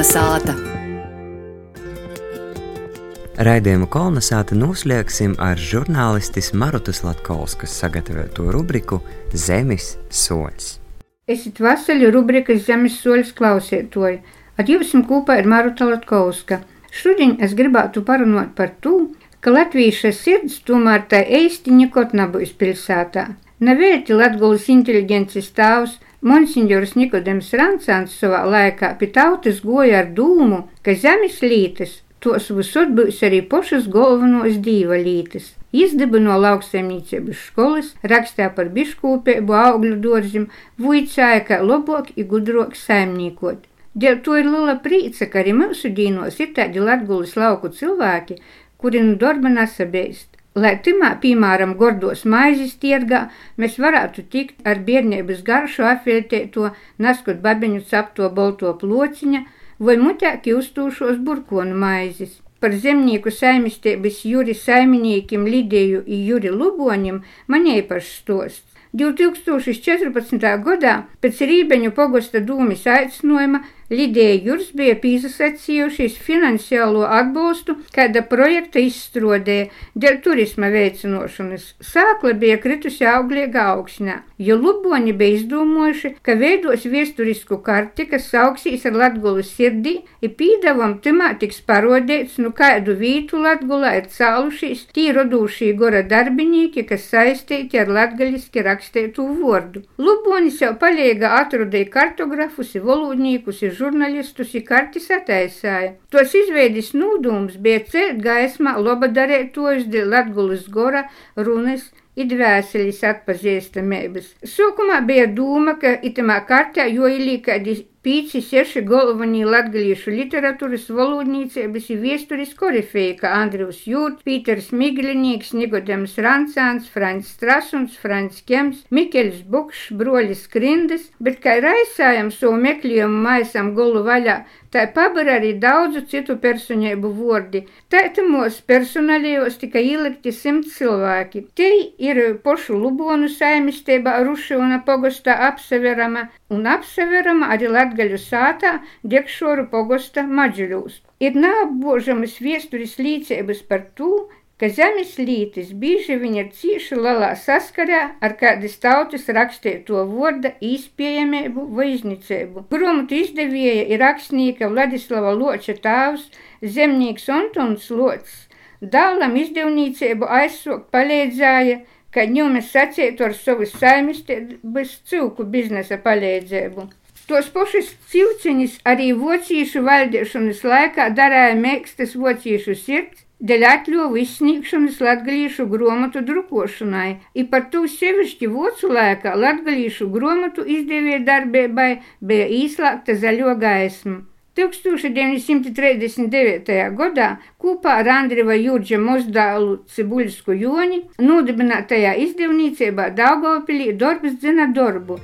Kolnesāta! Raidījumu kolonizāta noslēgsim ar žurnālistis Marutas Latkovskas sagatavoto rubriku Zemes soļs. Esiet vasaļu rubrikas Zemes soļs klausētoji. Ar jums kopā ir Maruta Latkovska. Šodien es gribētu parunāt par to, ka latvieša sirds tomēr tā īsti nekot nebūs pilsētā. Nevēlti Latgulas inteliģences tēvs Monsignors Nikodems Rancāns savā laikā pie tautas goja ar dūmu, ka zemes lītes tos visur būs arī pašas galvenos dīva lītes. Izdebu no lauksaimniecības skolas, rakstā par biškūpēbu, augļu dorzim, vuicāja, ka labāk ir gudrāk saimniekot. Dēļ to ir liela prīca, ka arī mūsu dīnos ir tādi latgulis lauku cilvēki, kuri nu darba nesabeist. Lai timā, piemēram, gordos maizes tirgā, mēs varētu tikt ar bērnības garšu afiltēto, naskot babiņu capto bolto plociņa vai mutēki uztūšos burkonu maizes. Par zemnieku saimistēbas Juri saimniekiem Lidēju i Juri Luboņam man īpašs stosts. 2014. gadā pēc Rībeņu pogosta dūmis aicinājuma Lidija Jurs bija piesaistījušies finansiālo atbalstu kāda projekta izstrādē dēļ turisma veicinošanas. Sākla bija kritusi auglīgā augsnē, jo Luboņi bija izdomājuši, ka veidos viesturisku karti, kas sauksīs ar Latgulas sirdī, ir pīdavam timā tiks parodēts, nu kādu vītu Latgulā ir cālušies tī rodūšī gora darbinieki, kas saistīti ar latgaļiski rakstētu vārdu. Lubonis jau palīga atrodēja kartografus, volūdniekus, žurnālistus ir kartis attaisāja. Tos izveidis nūdums bija celt gaismā lobadarētojus dēļ Latgulas gora runas idvēselis atpazīstamības. Sākumā bija dūma, ka itamā kartā jo ilīkādi pīci seši galvenie latgaliešu literatūras valodnīcības ir viesturis korifeja, kā Andrius Jūrt, Pīters Miglinīgs, Nigodems Rancāns, Frants Strasuns, Frants Kems, Mikeļs Bukšs, Broļis Krindes, bet kā raisājam savu meklējumu maisam golu vaļā, tā pabar arī daudzu citu personēbu vordi. Taitumos personālijos tika ielikti simt cilvēki. Te ir pošu Lubonu saimistībā Rušūna pogostā apseverama un apseverama arī Latgaļu sātā Dekšoru pogosta maģiļūs. Ir neapbožamas viesturis līdzības par to, ka zemes lītis bieži ir cīši lielā saskarē ar kādas tautas rakstīto vārda izpējamību vai iznicību. Grāmatu izdevēja ir rakstnieka Vladislava Loča tēvs, zemnieks Antons Lots. Dālam izdevniecību aizsok palīdzēja, kad ņūmes sacītu ar savu saimistības cilku biznesa palīdzību. Tos pašus cilciņus arī vocīšu valdīšanas laikā darīja mēkstas vocīšu sirds, dēļ atļuvu izsniegšanas latgalīšu gromatu drukošanai, i par to sevišķi vocu laikā latgalīšu gromatu izdevīja darbībai bija īslākta zaļo gaisma. 1939. gadā kopā ar Andriva Jurģa Mozdālu Cibuļsku Joni nodibinātajā izdevniecībā Daugavpilī darbs dzina darbu.